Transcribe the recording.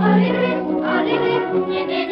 Arrivé, arrivé,